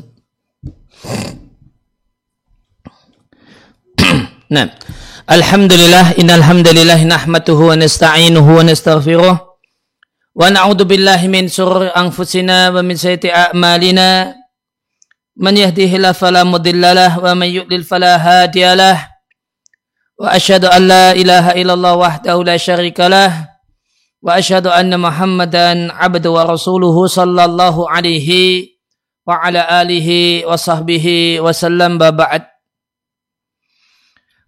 Nah, Alhamdulillah innal hamdalillah nahmatuhu wa nasta'inuhu wa nastaghfiruh. Wa na'udzu billahi min shururi anfusina wa min sayyiati a'malina. Man yahdihillahu fala mudhillalah wa man yudlil fala hadiyalah wa asyhadu an la ilaha illallah wahdahu la syarikalah wa asyhadu anna muhammadan abduhu wa rasuluhu sallallahu alaihi wa ala alihi wa sahbihi wa sallam ba'd.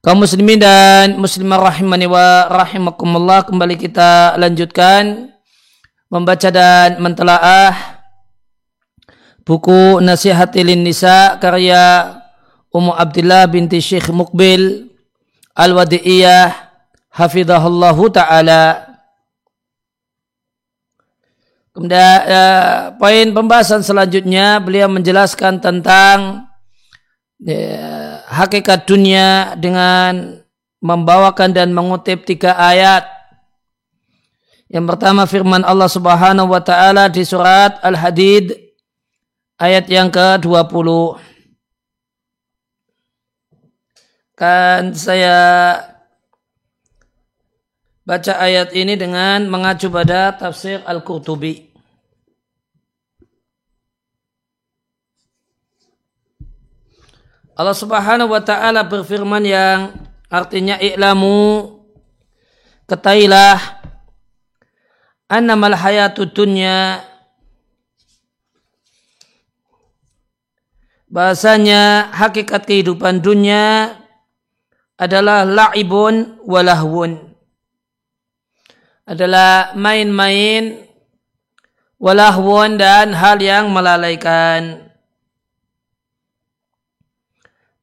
Kaum muslimin dan muslimah rahimani wa rahimakumullah kembali kita lanjutkan membaca dan mentelaah buku Nasihatilin Nisa karya Ummu Abdullah binti Syekh Mukbil Al-Wadi'iyah hafizahullahu taala Kemudian uh, poin pembahasan selanjutnya beliau menjelaskan tentang ya, hakikat dunia dengan membawakan dan mengutip tiga ayat. Yang pertama firman Allah Subhanahu wa taala di surat Al-Hadid ayat yang ke-20. Kan saya baca ayat ini dengan mengacu pada tafsir Al-Qurtubi. Allah Subhanahu wa taala berfirman yang artinya i'lamu ketailah annamal hayatud dunya bahasanya hakikat kehidupan dunia adalah la'ibun walahwun adalah main-main walahwun dan hal yang melalaikan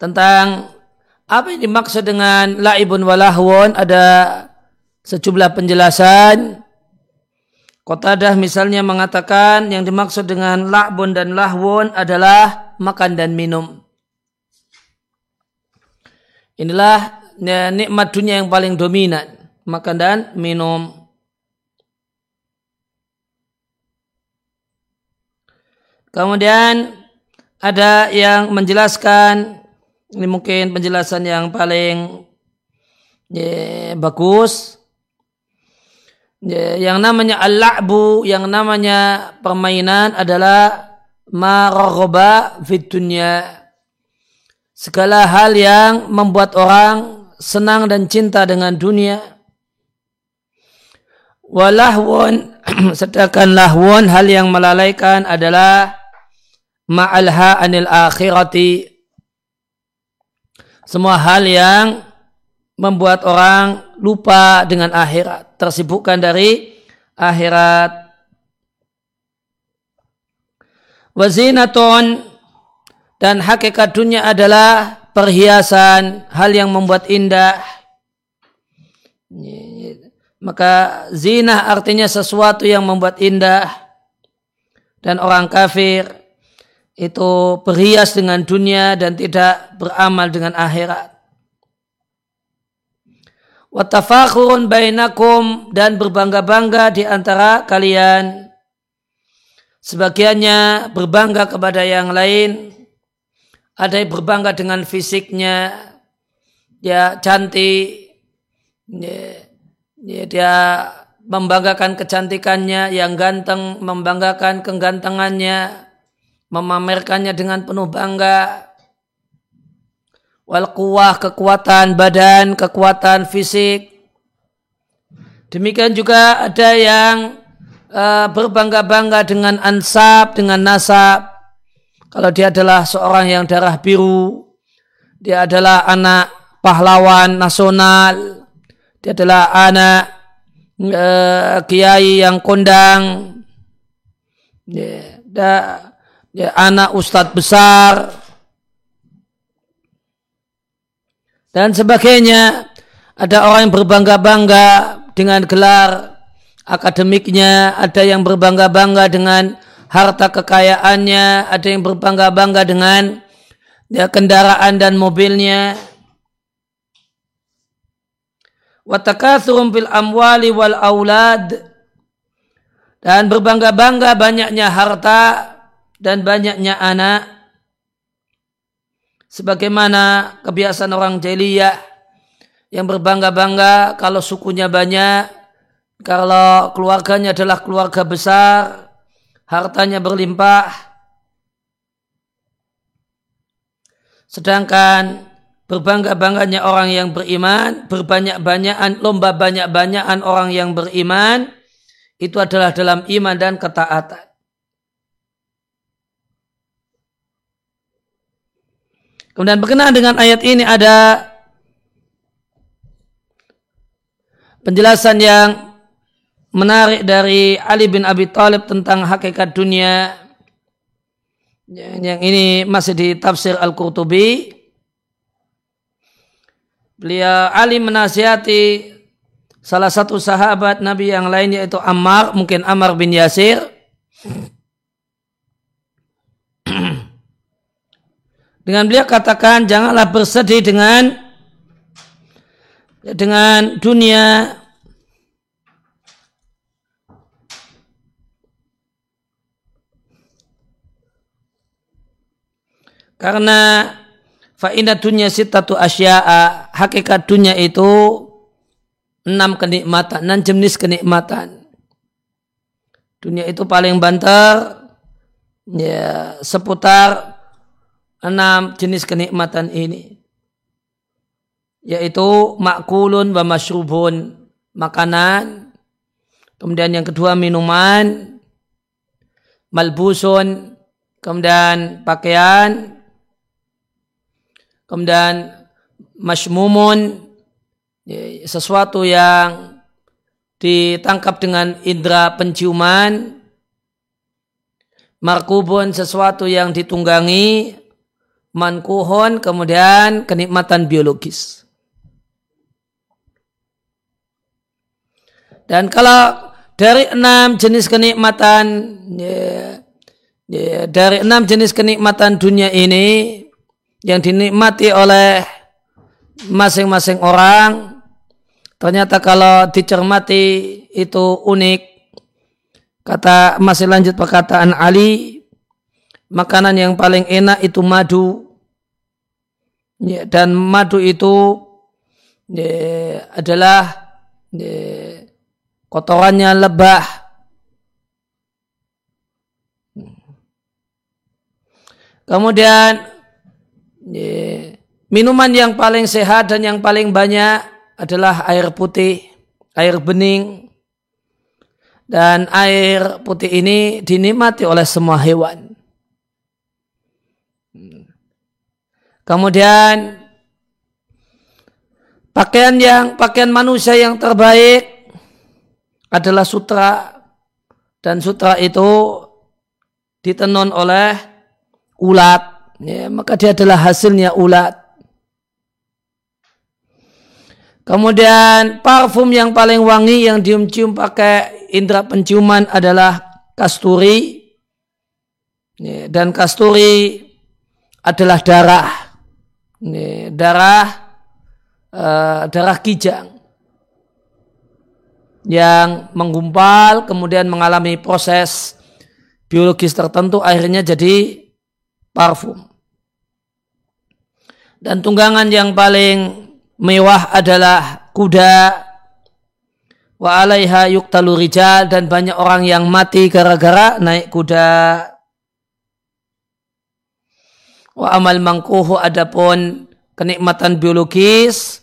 tentang apa yang dimaksud dengan laibun walahwon ada sejumlah penjelasan. Qatadah misalnya mengatakan yang dimaksud dengan la'bun dan lahwon adalah makan dan minum. Inilah nikmat dunia yang paling dominan, makan dan minum. Kemudian ada yang menjelaskan ini mungkin penjelasan yang paling ya, bagus. Ya, yang namanya al-la'bu, yang namanya permainan adalah maraghoba fit dunya. Segala hal yang membuat orang senang dan cinta dengan dunia. Walahwun, sedangkan lahwun hal yang melalaikan adalah ma'alha anil akhirati semua hal yang membuat orang lupa dengan akhirat, tersibukkan dari akhirat. Wazinaton dan hakikat dunia adalah perhiasan, hal yang membuat indah. Maka zina artinya sesuatu yang membuat indah. Dan orang kafir itu berhias dengan dunia dan tidak beramal dengan akhirat. Watafakhurun bainakum dan berbangga-bangga di antara kalian. Sebagiannya berbangga kepada yang lain. Ada yang berbangga dengan fisiknya. Ya cantik. Ya, dia membanggakan kecantikannya. Yang ganteng membanggakan kegantengannya memamerkannya dengan penuh bangga. Wal kuwah kekuatan badan kekuatan fisik. Demikian juga ada yang uh, berbangga-bangga dengan ansab dengan nasab. Kalau dia adalah seorang yang darah biru dia adalah anak pahlawan nasional dia adalah anak uh, kiai yang kondang. Yeah, ya, anak ustadz besar dan sebagainya. Ada orang yang berbangga-bangga dengan gelar akademiknya, ada yang berbangga-bangga dengan harta kekayaannya, ada yang berbangga-bangga dengan ya, kendaraan dan mobilnya. Watakathurum fil amwali wal aulad dan berbangga-bangga banyaknya harta dan banyaknya anak sebagaimana kebiasaan orang jahiliyah yang berbangga-bangga kalau sukunya banyak, kalau keluarganya adalah keluarga besar, hartanya berlimpah. Sedangkan berbangga-bangganya orang yang beriman, berbanyak-banyakan, lomba banyak-banyakan orang yang beriman, itu adalah dalam iman dan ketaatan. Kemudian berkenaan dengan ayat ini ada penjelasan yang menarik dari Ali bin Abi Thalib tentang hakikat dunia. Yang ini masih di tafsir Al-Qurtubi. Beliau Ali menasihati salah satu sahabat Nabi yang lainnya itu Ammar mungkin Ammar bin Yasir dengan beliau katakan janganlah bersedih dengan dengan dunia. Karena fa'inah dunia sitatu asya'a hakikat dunia itu enam kenikmatan enam jenis kenikmatan. Dunia itu paling banter ya seputar enam jenis kenikmatan ini. Yaitu makulun wa masyrubun makanan. Kemudian yang kedua minuman. Malbusun. Kemudian pakaian. Kemudian masmumun ya, sesuatu yang ditangkap dengan indera penciuman. Markubun sesuatu yang ditunggangi mankuhun kemudian kenikmatan biologis Dan kalau dari enam jenis kenikmatan, ya, ya, dari enam jenis kenikmatan dunia ini yang dinikmati oleh masing-masing orang, ternyata kalau dicermati itu unik. Kata masih lanjut perkataan Ali, makanan yang paling enak itu madu. Ya, dan madu itu ya, adalah ya, kotorannya lebah. Kemudian minuman yang paling sehat dan yang paling banyak adalah air putih, air bening. Dan air putih ini dinikmati oleh semua hewan. Kemudian pakaian yang pakaian manusia yang terbaik adalah sutra. Dan sutra itu ditenun oleh ulat. Ya, maka dia adalah hasilnya ulat. Kemudian parfum yang paling wangi yang cium-cium pakai indera penciuman adalah kasturi. Ya, dan kasturi adalah darah ya, darah uh, darah kijang yang menggumpal kemudian mengalami proses biologis tertentu akhirnya jadi parfum. Dan tunggangan yang paling mewah adalah kuda wa alaiha yuktalu rijal dan banyak orang yang mati gara-gara naik kuda. Wa amal mangkuhu adapun kenikmatan biologis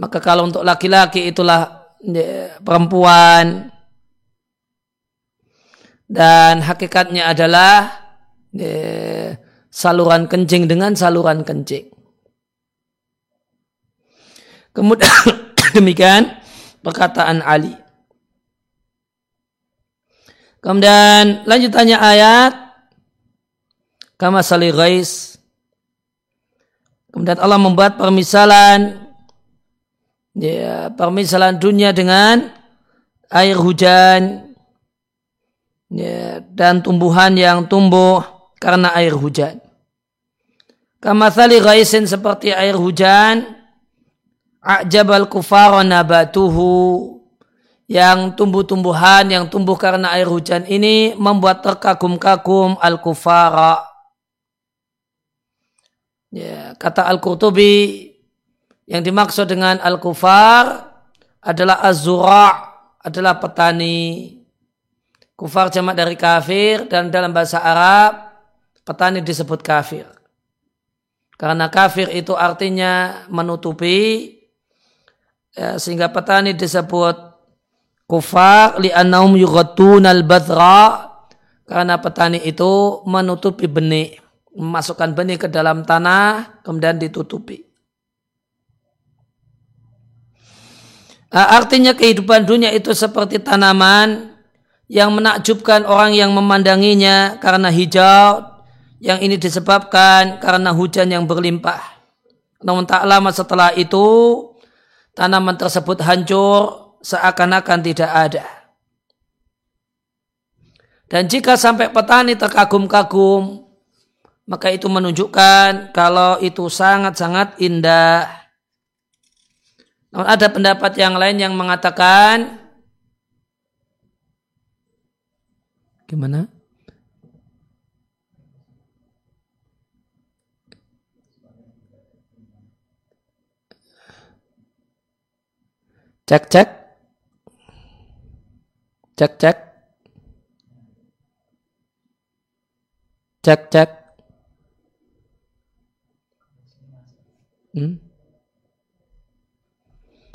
maka kalau untuk laki-laki itulah perempuan dan hakikatnya adalah saluran kencing dengan saluran kencing. Kemudian demikian perkataan Ali. Kemudian lanjutannya ayat kama sali Kemudian Allah membuat permisalan ya, permisalan dunia dengan air hujan ya, dan tumbuhan yang tumbuh karena air hujan. Kamathali ghaisin seperti air hujan, a'jabal kufara nabatuhu yang tumbuh-tumbuhan yang tumbuh karena air hujan ini membuat terkagum-kagum al-kufara Ya, kata Al-Qurtubi yang dimaksud dengan Al-Kufar adalah Az-Zura' adalah petani. Kufar jamak dari kafir dan dalam bahasa Arab petani disebut kafir. Karena kafir itu artinya menutupi ya, sehingga petani disebut kufar li'annahum al badra karena petani itu menutupi benih, memasukkan benih ke dalam tanah kemudian ditutupi. Artinya kehidupan dunia itu seperti tanaman yang menakjubkan orang yang memandanginya karena hijau yang ini disebabkan karena hujan yang berlimpah. Namun tak lama setelah itu tanaman tersebut hancur seakan-akan tidak ada. Dan jika sampai petani terkagum-kagum, maka itu menunjukkan kalau itu sangat-sangat indah. Namun ada pendapat yang lain yang mengatakan Gimana? Cek cek. Cek cek. Cek cek. Hmm?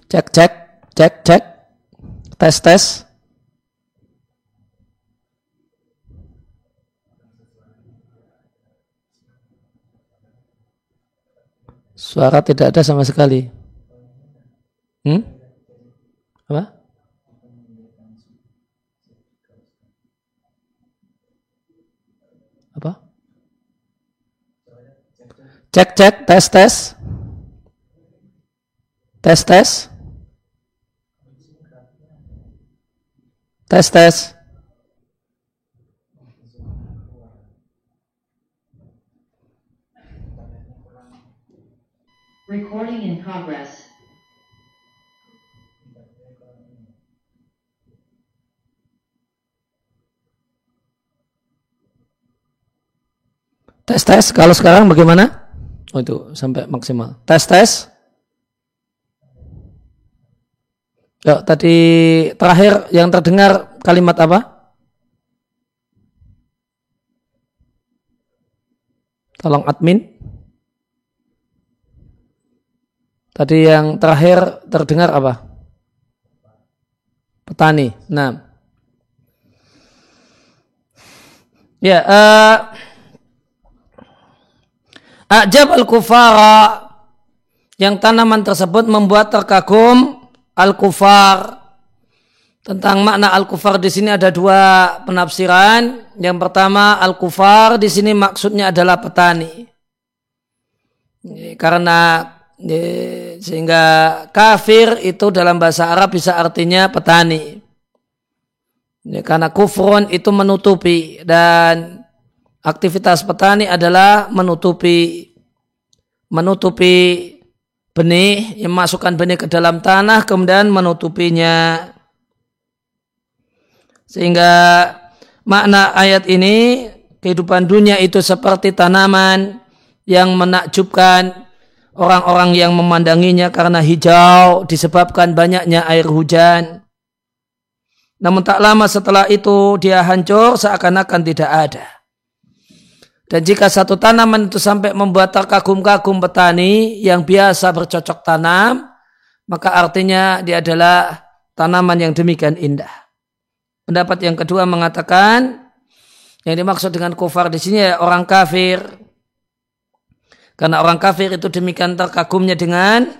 Cek cek. Cek cek. Tes tes. Suara tidak ada sama sekali. Hmm? Apa? Apa? Cek cek tes tes. Tes tes. Tes tes. Recording in progress. Tes tes. Kalau sekarang bagaimana? Oh itu sampai maksimal. Tes tes. Ya, tadi terakhir yang terdengar kalimat apa? Tolong admin. Tadi yang terakhir terdengar apa? Petani. Nah. Ya, uh, Ajab al-kufara yang tanaman tersebut membuat terkagum al-kufar. Tentang makna al-kufar di sini ada dua penafsiran. Yang pertama al-kufar di sini maksudnya adalah petani. Karena sehingga kafir itu dalam bahasa Arab bisa artinya petani. karena kufron itu menutupi dan aktivitas petani adalah menutupi menutupi benih, yang masukkan benih ke dalam tanah kemudian menutupinya. Sehingga makna ayat ini kehidupan dunia itu seperti tanaman yang menakjubkan orang-orang yang memandanginya karena hijau disebabkan banyaknya air hujan. Namun tak lama setelah itu dia hancur seakan-akan tidak ada. Dan jika satu tanaman itu sampai membuat terkagum-kagum petani yang biasa bercocok tanam, maka artinya dia adalah tanaman yang demikian indah. Pendapat yang kedua mengatakan yang dimaksud dengan kufar di sini ya orang kafir karena orang kafir itu demikian terkagumnya dengan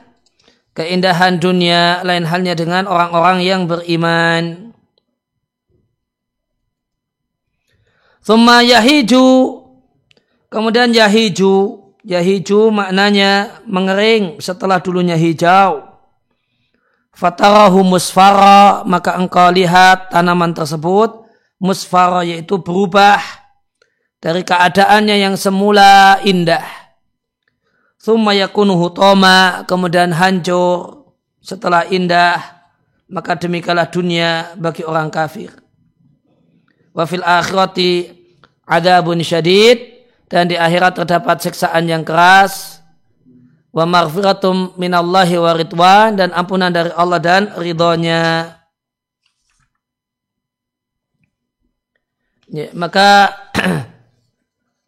keindahan dunia, lain halnya dengan orang-orang yang beriman. Thumma yahiju, kemudian yahiju, yahiju maknanya mengering setelah dulunya hijau. Fatarahu musfara, maka engkau lihat tanaman tersebut. Musfara yaitu berubah dari keadaannya yang semula indah. Thumma yakunuhu toma, kemudian hancur setelah indah, maka demikalah dunia bagi orang kafir. Wa fil akhirati adabun syadid, dan di akhirat terdapat siksaan yang keras. Wa maghfiratum minallahi wa ridwan. Dan ampunan dari Allah dan ridhonya. Ya, maka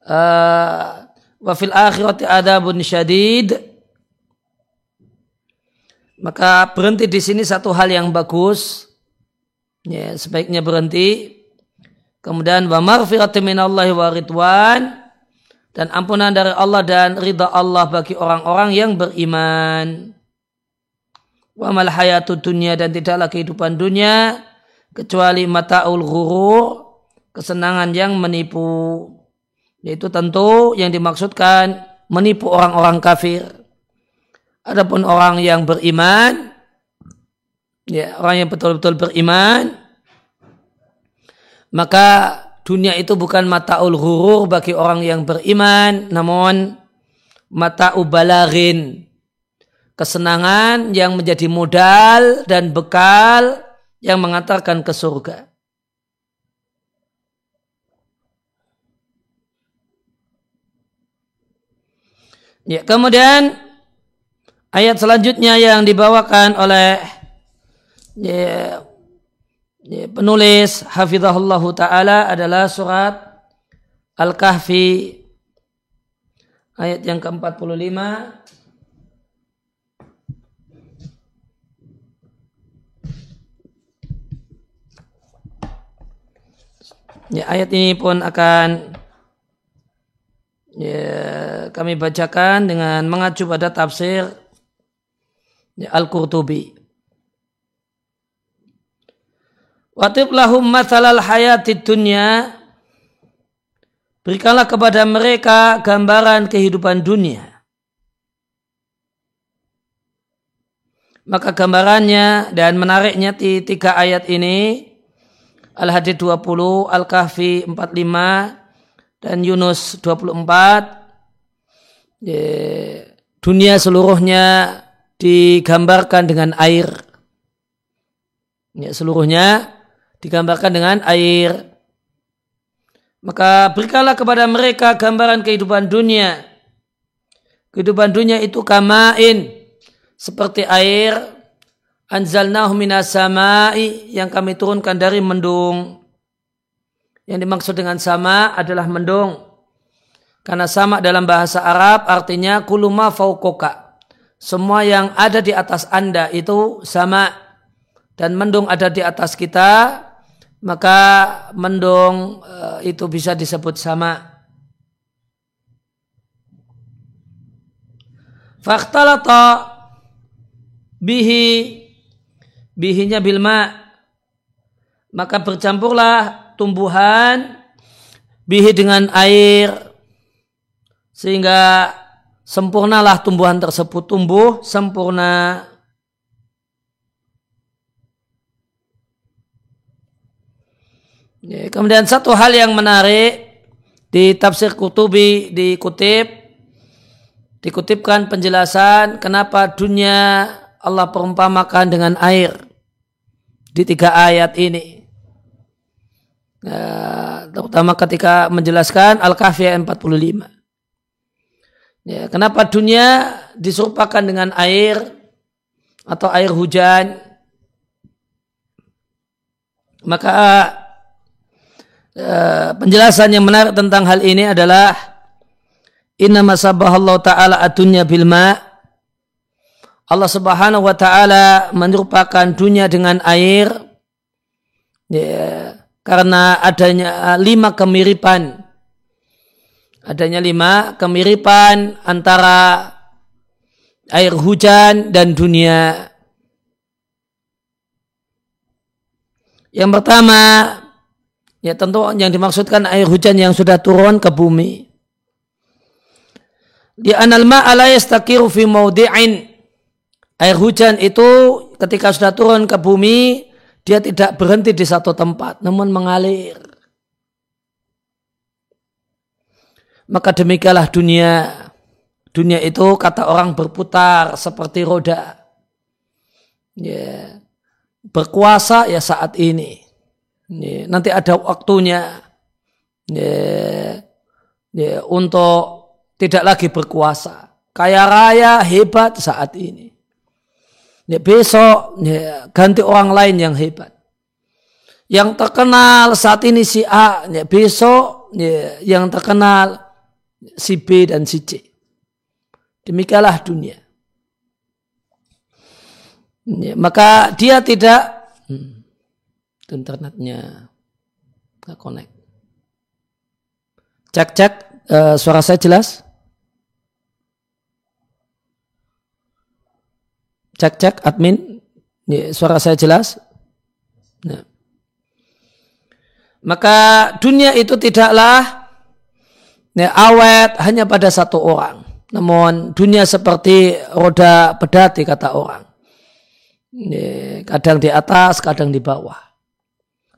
uh, wa fil akhirati adabun syadid. Maka berhenti di sini satu hal yang bagus. Ya sebaiknya berhenti. Kemudian wa maghfiratu minallahi wa ridwan dan ampunan dari Allah dan ridha Allah bagi orang-orang yang beriman wa mal hayatu dunya dan tidaklah kehidupan dunia kecuali mataul ghurur kesenangan yang menipu yaitu tentu yang dimaksudkan menipu orang-orang kafir. Adapun orang yang beriman, ya orang yang betul-betul beriman, maka dunia itu bukan mata ghurur bagi orang yang beriman, namun mata ubalarin, kesenangan yang menjadi modal dan bekal yang mengantarkan ke surga. Ya, kemudian ayat selanjutnya yang dibawakan oleh ya, penulis hafizahullah taala adalah surat Al-Kahfi ayat yang ke-45 Ya, ayat ini pun akan ya, kami bacakan dengan mengacu pada tafsir ya, Al-Qurtubi. Watib lahum masalal hayati dunya. Berikanlah kepada mereka gambaran kehidupan dunia. Maka gambarannya dan menariknya di tiga ayat ini Al-Hadid 20, Al-Kahfi 45, dan Yunus 24 ya, dunia seluruhnya digambarkan dengan air. Ya, seluruhnya digambarkan dengan air maka berikanlah kepada mereka gambaran kehidupan dunia kehidupan dunia itu kamain seperti air anzalnahu minas samai yang kami turunkan dari mendung yang dimaksud dengan sama adalah mendung. Karena sama dalam bahasa Arab artinya kuluma faukoka. Semua yang ada di atas Anda itu sama. Dan mendung ada di atas kita, maka mendung eh, itu bisa disebut sama. Faktalata bihi bihinya bilma maka bercampurlah tumbuhan bihi dengan air sehingga sempurnalah tumbuhan tersebut tumbuh sempurna ya, kemudian satu hal yang menarik di tafsir kutubi dikutip dikutipkan penjelasan kenapa dunia Allah perumpamakan dengan air di tiga ayat ini Ya, terutama ketika menjelaskan Al-Kahfi ayat 45. Ya, kenapa dunia diserupakan dengan air atau air hujan? Maka uh, penjelasan yang menarik tentang hal ini adalah Inna masabahallahu ta'ala adunya bilma Allah subhanahu wa ta'ala menyerupakan dunia dengan air ya, karena adanya uh, lima kemiripan. Adanya lima kemiripan antara air hujan dan dunia. Yang pertama ya tentu yang dimaksudkan air hujan yang sudah turun ke bumi di anal ma'ala yastakiru fi maudi'in air hujan itu ketika sudah turun ke bumi dia tidak berhenti di satu tempat, namun mengalir. Maka demikianlah dunia. Dunia itu kata orang berputar seperti roda. Ya. Berkuasa ya saat ini. Ya. Nanti ada waktunya. Ya. ya, untuk tidak lagi berkuasa. Kaya raya hebat saat ini. Ya, besok ya, ganti orang lain yang hebat. Yang terkenal saat ini si A, ya, besok ya, yang terkenal si B dan si C. Demikianlah dunia. Ya, maka dia tidak hmm, internetnya nggak connect. Cek cek uh, suara saya jelas? Cek cek admin, ya, suara saya jelas? Nah. Maka dunia itu tidaklah ya, awet hanya pada satu orang. Namun dunia seperti roda pedati kata orang. Ya, kadang di atas, kadang di bawah.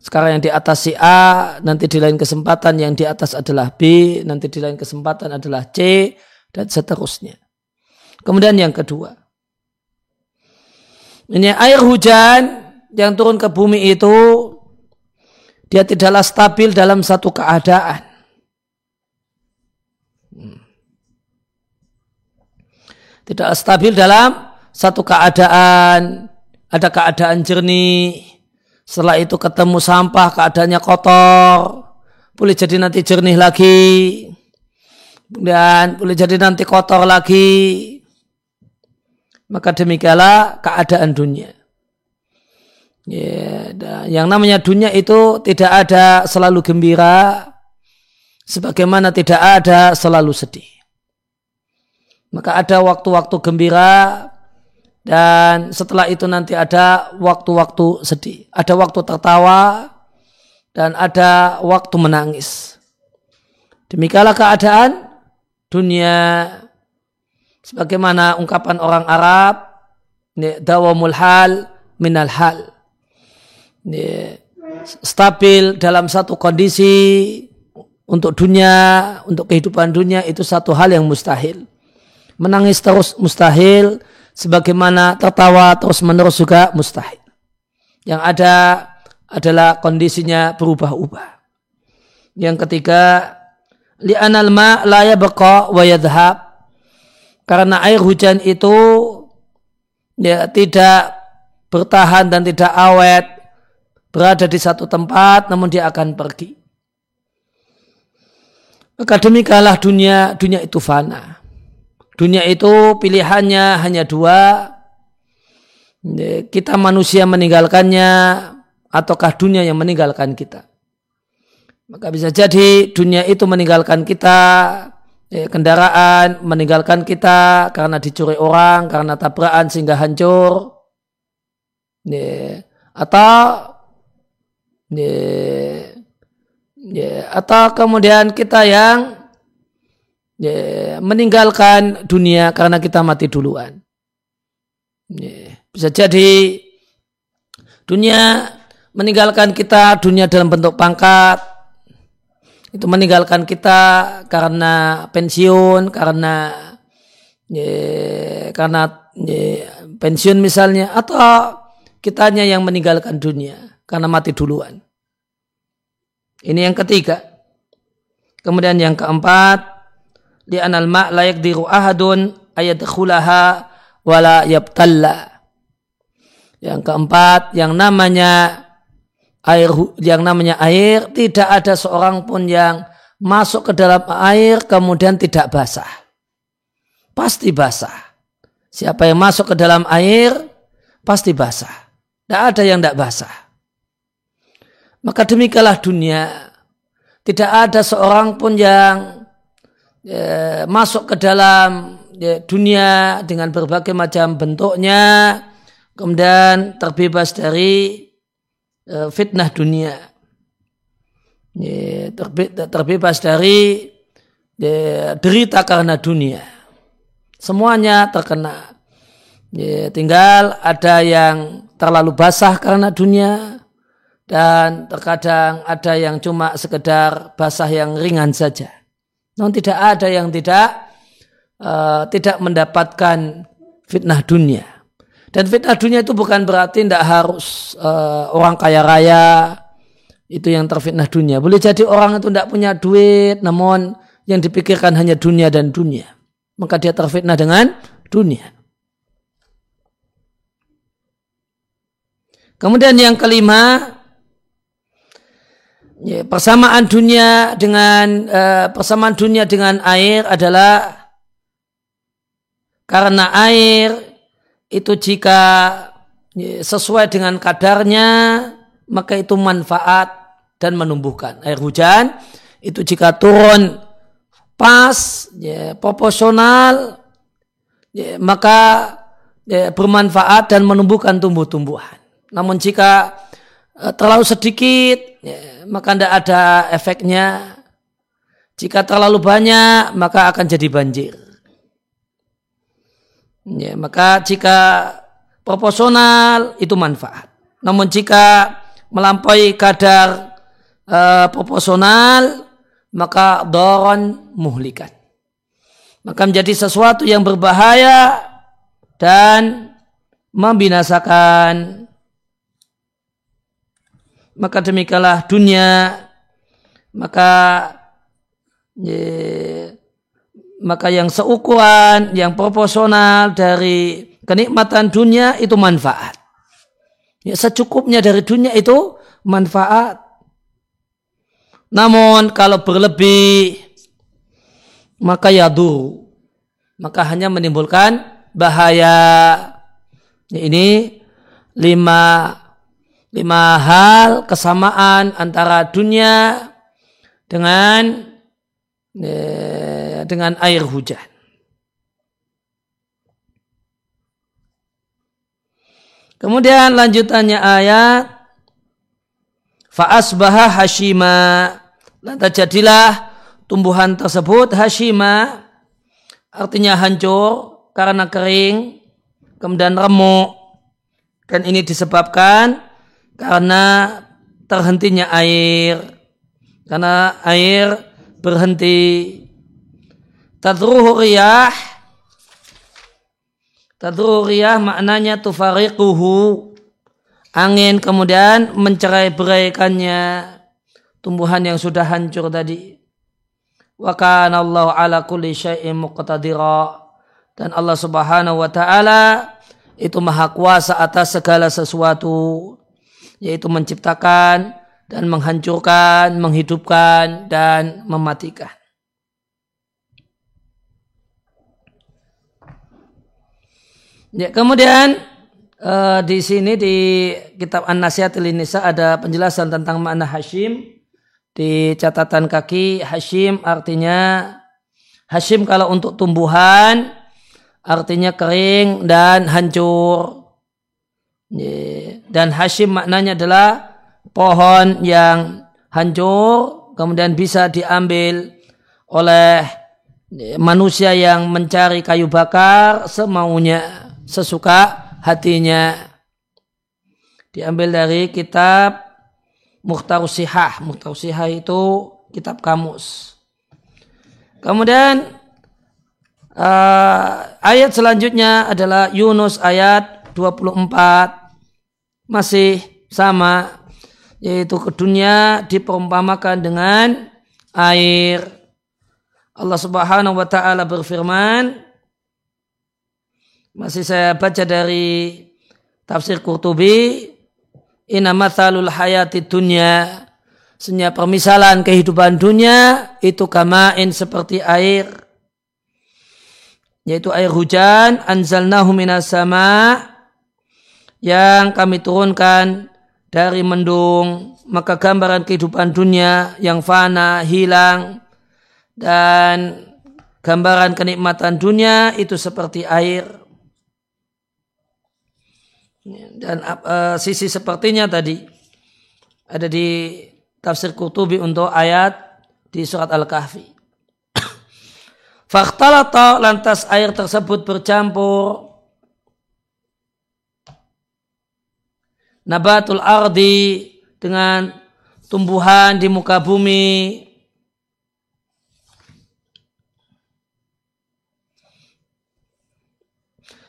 Sekarang yang di atas si A, nanti di lain kesempatan yang di atas adalah B, nanti di lain kesempatan adalah C, dan seterusnya. Kemudian yang kedua. Ini air hujan yang turun ke bumi itu, dia tidaklah stabil dalam satu keadaan. Hmm. Tidak stabil dalam satu keadaan, ada keadaan jernih, setelah itu ketemu sampah keadaannya kotor. Boleh jadi nanti jernih lagi. Dan boleh jadi nanti kotor lagi. Maka demikianlah keadaan dunia. Ya, yang namanya dunia itu tidak ada selalu gembira, sebagaimana tidak ada selalu sedih. Maka ada waktu-waktu gembira, dan setelah itu nanti ada waktu-waktu sedih. Ada waktu tertawa dan ada waktu menangis. Demikianlah keadaan dunia sebagaimana ungkapan orang Arab dawamul hal minal hal. Stabil dalam satu kondisi untuk dunia, untuk kehidupan dunia itu satu hal yang mustahil. Menangis terus mustahil, sebagaimana tertawa terus menerus juga mustahil. Yang ada adalah kondisinya berubah-ubah. Yang ketiga, li'anal ma la yabqa wa. Karena air hujan itu ya tidak bertahan dan tidak awet berada di satu tempat namun dia akan pergi. Maka demikianlah dunia, dunia itu fana. Dunia itu pilihannya hanya dua. Kita manusia meninggalkannya ataukah dunia yang meninggalkan kita. Maka bisa jadi dunia itu meninggalkan kita, kendaraan meninggalkan kita karena dicuri orang, karena tabrakan sehingga hancur. Atau atau kemudian kita yang ya, meninggalkan dunia karena kita mati duluan. Ya, bisa jadi dunia meninggalkan kita dunia dalam bentuk pangkat itu meninggalkan kita karena pensiun karena ya, karena ya, pensiun misalnya atau kitanya yang meninggalkan dunia karena mati duluan. Ini yang ketiga. Kemudian yang keempat, di anal ma layak diru ahadun ayat khulaha wala yabtalla. Yang keempat, yang namanya air yang namanya air tidak ada seorang pun yang masuk ke dalam air kemudian tidak basah. Pasti basah. Siapa yang masuk ke dalam air pasti basah. Tidak ada yang tidak basah. Maka demikianlah dunia. Tidak ada seorang pun yang ya, masuk ke dalam ya, dunia dengan berbagai macam bentuknya, kemudian terbebas dari uh, fitnah dunia, ya, terbe terbebas dari ya, derita karena dunia. Semuanya terkena. Ya, tinggal ada yang terlalu basah karena dunia dan terkadang ada yang cuma sekedar basah yang ringan saja. Namun tidak ada yang tidak uh, tidak mendapatkan fitnah dunia. Dan fitnah dunia itu bukan berarti tidak harus uh, orang kaya raya itu yang terfitnah dunia. Boleh jadi orang itu tidak punya duit, namun yang dipikirkan hanya dunia dan dunia. Maka dia terfitnah dengan dunia. Kemudian yang kelima, ya, persamaan dunia dengan uh, persamaan dunia dengan air adalah karena air itu jika ya, sesuai dengan kadarnya maka itu manfaat dan menumbuhkan. Air hujan itu jika turun pas, ya, proporsional, ya, maka ya, bermanfaat dan menumbuhkan tumbuh-tumbuhan. Namun jika terlalu sedikit, ya, maka tidak ada efeknya. Jika terlalu banyak, maka akan jadi banjir. Ya, maka jika proporsional itu manfaat. Namun jika melampaui kadar uh, proporsional maka doron muhlikan. Maka menjadi sesuatu yang berbahaya dan membinasakan. Maka demikianlah dunia, maka ye, maka yang seukuran, yang proporsional dari kenikmatan dunia itu manfaat. Ya, secukupnya dari dunia itu manfaat. Namun kalau berlebih maka yadu maka hanya menimbulkan bahaya. Ini lima lima hal kesamaan antara dunia dengan eh, dengan air hujan. Kemudian lanjutannya ayat Fa'asbaha hashima. Lantas jadilah tumbuhan tersebut hashima. Artinya hancur karena kering. Kemudian remuk. Dan ini disebabkan karena terhentinya air. Karena air berhenti. Tadruhu riyah. Tadruhu riyah maknanya tufariquhu angin kemudian mencerai beraikannya tumbuhan yang sudah hancur tadi. Wa kana Allah ala kulli syai'in muqtadira. Dan Allah Subhanahu wa taala itu maha kuasa atas segala sesuatu yaitu menciptakan dan menghancurkan, menghidupkan dan mematikan. Ya, kemudian uh, di sini di kitab An-Nasihatil Nisa ada penjelasan tentang makna Hashim. Di catatan kaki Hashim artinya Hashim kalau untuk tumbuhan artinya kering dan hancur. Dan Hashim maknanya adalah pohon yang hancur kemudian bisa diambil oleh manusia yang mencari kayu bakar semaunya sesuka hatinya diambil dari kitab Mukhtar Sihah. Mukhtar Sihah itu kitab kamus. Kemudian uh, ayat selanjutnya adalah Yunus ayat 24 masih sama yaitu ke dunia diperumpamakan dengan air. Allah Subhanahu wa taala berfirman masih saya baca dari tafsir Qurtubi. Inna mathalul hayati dunya. Senya permisalan kehidupan dunia itu kamain seperti air. Yaitu air hujan. Anzalnahu minas sama. Yang kami turunkan dari mendung. Maka gambaran kehidupan dunia yang fana, hilang. Dan gambaran kenikmatan dunia itu seperti air dan uh, sisi sepertinya tadi ada di tafsir Qurtubi untuk ayat di surat Al-Kahfi. Faktalata lantas air tersebut bercampur nabatul ardi dengan tumbuhan di muka bumi.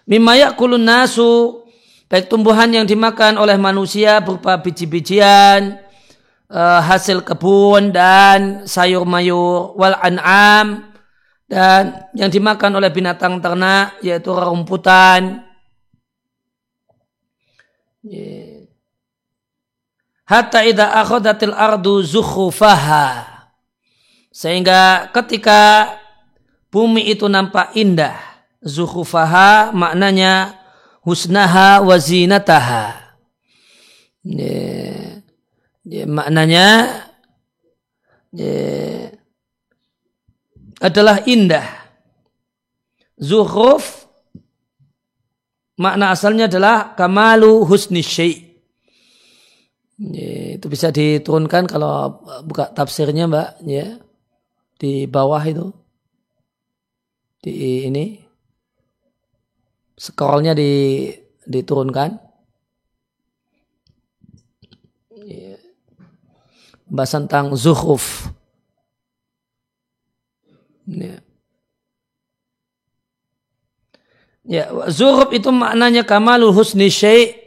Mimma yakulun nasu baik tumbuhan yang dimakan oleh manusia berupa biji-bijian uh, hasil kebun dan sayur mayur wal an'am dan yang dimakan oleh binatang ternak yaitu rumputan hatta idza akhadatil ardu zukhrufaha sehingga ketika bumi itu nampak indah zukhrufaha maknanya husnaha wa zinataha ya, ya, maknanya ya, adalah indah. Zuhruf makna asalnya adalah kamalu husni syai. Ya, itu bisa diturunkan kalau buka tafsirnya mbak ya di bawah itu. Di ini. Scrollnya di diturunkan. Ya. bahas tentang zuhruf. Ya. Ya, zuhub itu maknanya kamalul husni syai'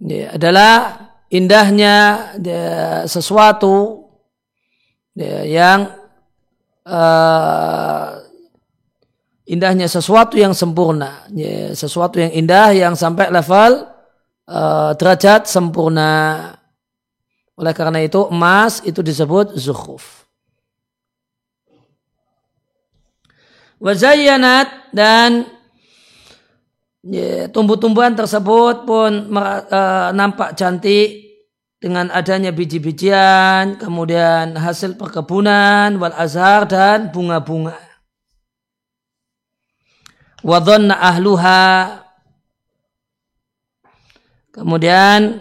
ya, adalah indahnya ya, sesuatu ya, yang uh, indahnya sesuatu yang sempurna, ya, sesuatu yang indah yang sampai level uh, derajat sempurna. Oleh karena itu emas itu disebut zuhuf. Wazayanat dan ya, tumbuh-tumbuhan tersebut pun uh, nampak cantik dengan adanya biji-bijian, kemudian hasil perkebunan, wal azhar dan bunga-bunga. Wadonna ahluha Kemudian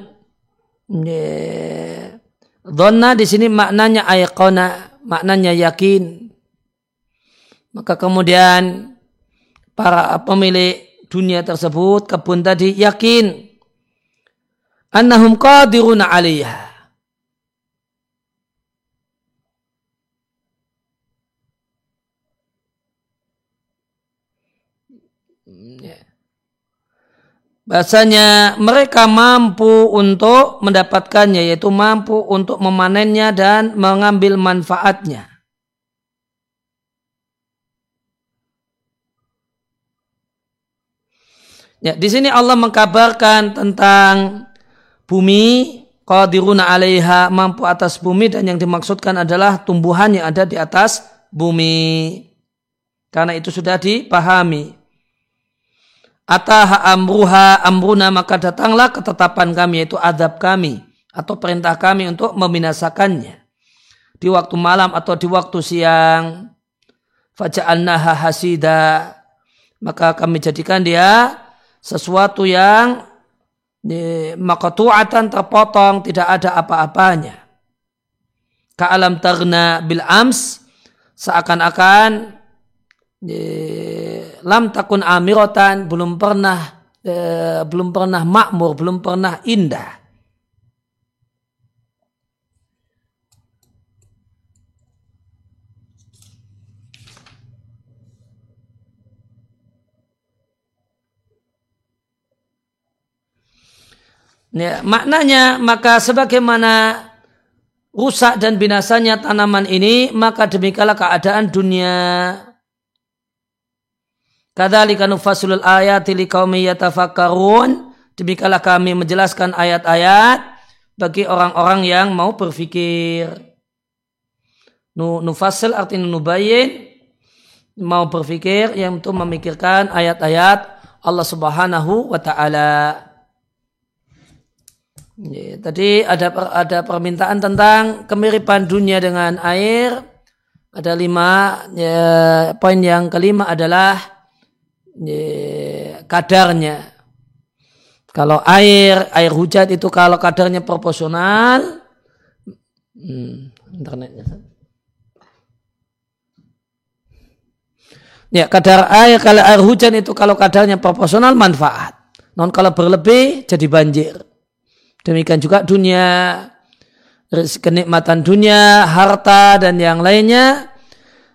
Donna di sini maknanya ayqona, maknanya yakin. Maka kemudian para pemilik dunia tersebut kebun tadi yakin annahum qadiruna alaiha. Ya. Bahasanya mereka mampu untuk mendapatkannya yaitu mampu untuk memanennya dan mengambil manfaatnya. Ya, di sini Allah mengkabarkan tentang bumi qadiruna 'alaiha mampu atas bumi dan yang dimaksudkan adalah tumbuhan yang ada di atas bumi. Karena itu sudah dipahami. Ataha amruha amruna maka datanglah ketetapan kami yaitu adab kami atau perintah kami untuk membinasakannya. Di waktu malam atau di waktu siang. Faja'alnaha hasida. Maka kami jadikan dia sesuatu yang makatu'atan terpotong tidak ada apa-apanya. Ka'alam tarna bil ams seakan-akan lam takun amirotan belum pernah belum pernah makmur, belum pernah indah. Ya, maknanya maka sebagaimana rusak dan binasanya tanaman ini maka demikianlah keadaan dunia. Kadzalika nufasilul ayati liqaumi yatafakkarun. Demikianlah kami menjelaskan ayat-ayat bagi orang-orang yang mau berpikir. Nufasil artinya nubayin mau berpikir yang untuk memikirkan ayat-ayat Allah Subhanahu wa taala. Ya, tadi ada ada permintaan tentang kemiripan dunia dengan air. Ada lima. Ya, poin yang kelima adalah ya, kadarnya. Kalau air air hujan itu kalau kadarnya proporsional, hmm, internetnya. Ya kadar air kalau air hujan itu kalau kadarnya proporsional manfaat. Non kalau berlebih jadi banjir. Demikian juga dunia, kenikmatan dunia, harta dan yang lainnya.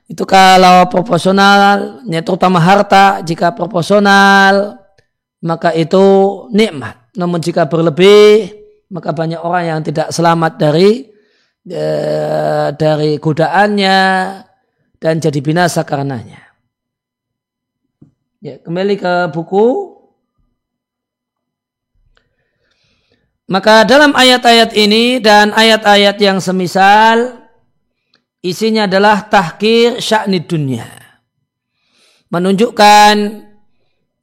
Itu kalau proporsional, terutama harta, jika proporsional, maka itu nikmat. Namun jika berlebih, maka banyak orang yang tidak selamat dari eh, dari godaannya dan jadi binasa karenanya. Ya, kembali ke buku. Maka dalam ayat-ayat ini dan ayat-ayat yang semisal isinya adalah tahkir syakni dunia. Menunjukkan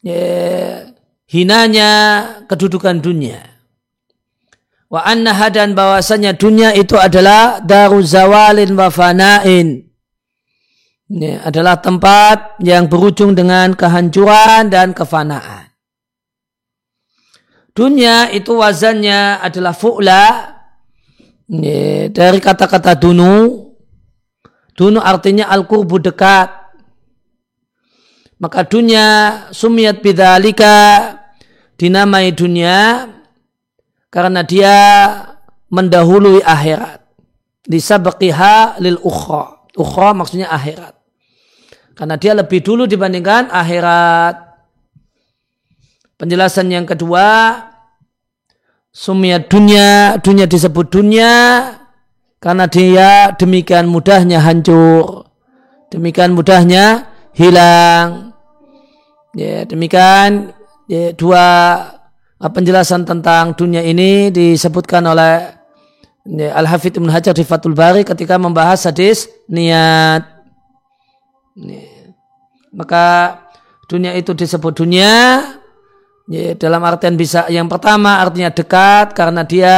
ya, hinanya kedudukan dunia. Wa annaha dan bahwasanya dunia itu adalah daru zawalin wa fanain. Ini adalah tempat yang berujung dengan kehancuran dan kefanaan. Dunia itu wazannya adalah fu'la. Dari kata-kata dunu. Dunu artinya al-qurbu dekat. Maka dunia sumiat bidalika dinamai dunia karena dia mendahului akhirat. Disabaqiha lil ukhra. Ukhra maksudnya akhirat. Karena dia lebih dulu dibandingkan akhirat. Penjelasan yang kedua, sumia dunia, dunia disebut dunia karena dia demikian mudahnya hancur. Demikian mudahnya hilang. Ya, demikian ya, dua penjelasan tentang dunia ini disebutkan oleh Al-Hafidh Ibn Hajar di Fathul Bari ketika membahas hadis niat. Maka dunia itu disebut dunia ya, dalam artian bisa yang pertama artinya dekat karena dia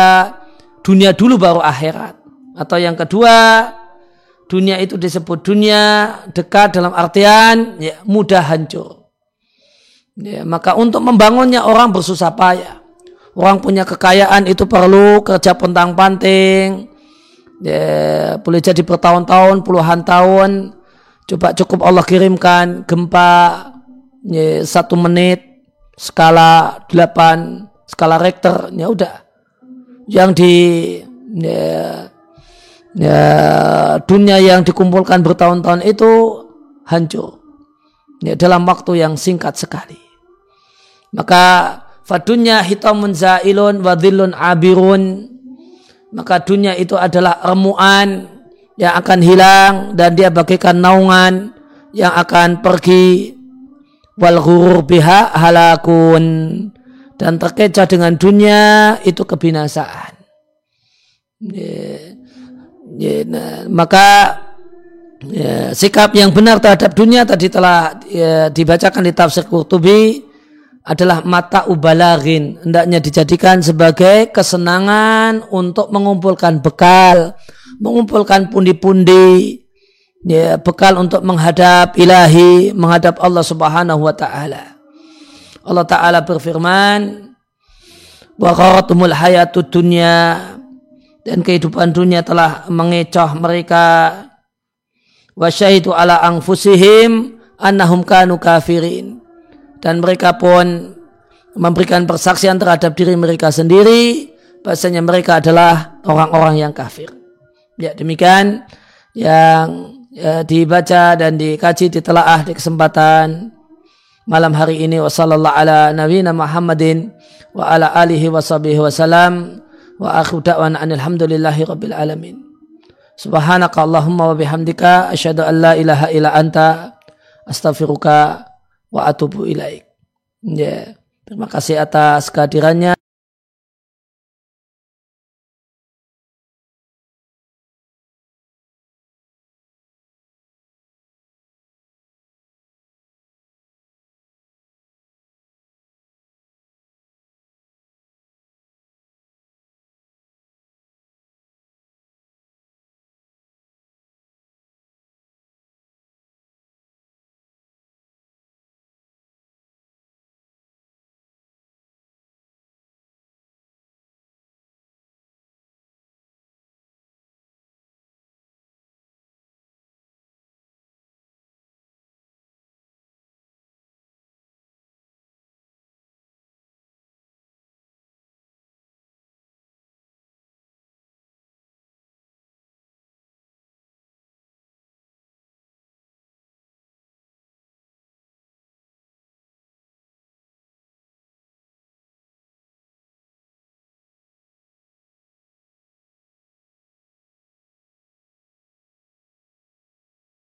dunia dulu baru akhirat. Atau yang kedua dunia itu disebut dunia dekat dalam artian ya, mudah hancur. Ya, maka untuk membangunnya orang bersusah payah. Orang punya kekayaan itu perlu kerja pentang panting. Ya, boleh jadi bertahun-tahun, puluhan tahun. Coba cukup Allah kirimkan gempa ya, satu menit skala delapan skala Richter ya udah yang di ya, ya, dunia yang dikumpulkan bertahun-tahun itu hancur ya, dalam waktu yang singkat sekali. Maka fadunya hitamun zailun wadhillun abirun. Maka dunia itu adalah remuan yang akan hilang dan dia bagaikan naungan yang akan pergi wal ghurur biha halakun dan terkecoh dengan dunia itu kebinasaan. Ya, ya, nah, maka ya, sikap yang benar terhadap dunia tadi telah ya, dibacakan di tafsir Qurtubi adalah mata ubalagin hendaknya dijadikan sebagai kesenangan untuk mengumpulkan bekal mengumpulkan pundi-pundi ya, bekal untuk menghadap ilahi menghadap Allah subhanahu wa ta'ala. Allah ta'ala berfirman wa hayatud dunya dan kehidupan dunia telah mengecoh mereka. Wa ala anfusihim annahum kanu kafirin. Dan mereka pun memberikan persaksian terhadap diri mereka sendiri bahasanya mereka adalah orang-orang yang kafir. Ya demikian yang ya, dibaca dan dikaji ditelaah di kesempatan malam hari ini wasallallahu ala nabiyina Muhammadin wa ala alihi wa sahbihi wasallam wa akhu da'wan alhamdulillahi rabbil alamin Subhanaka Allahumma wa bihamdika asyhadu an la ilaha illa anta astaghfiruka wa atubu ilaik. Ya. Terima kasih atas kehadirannya.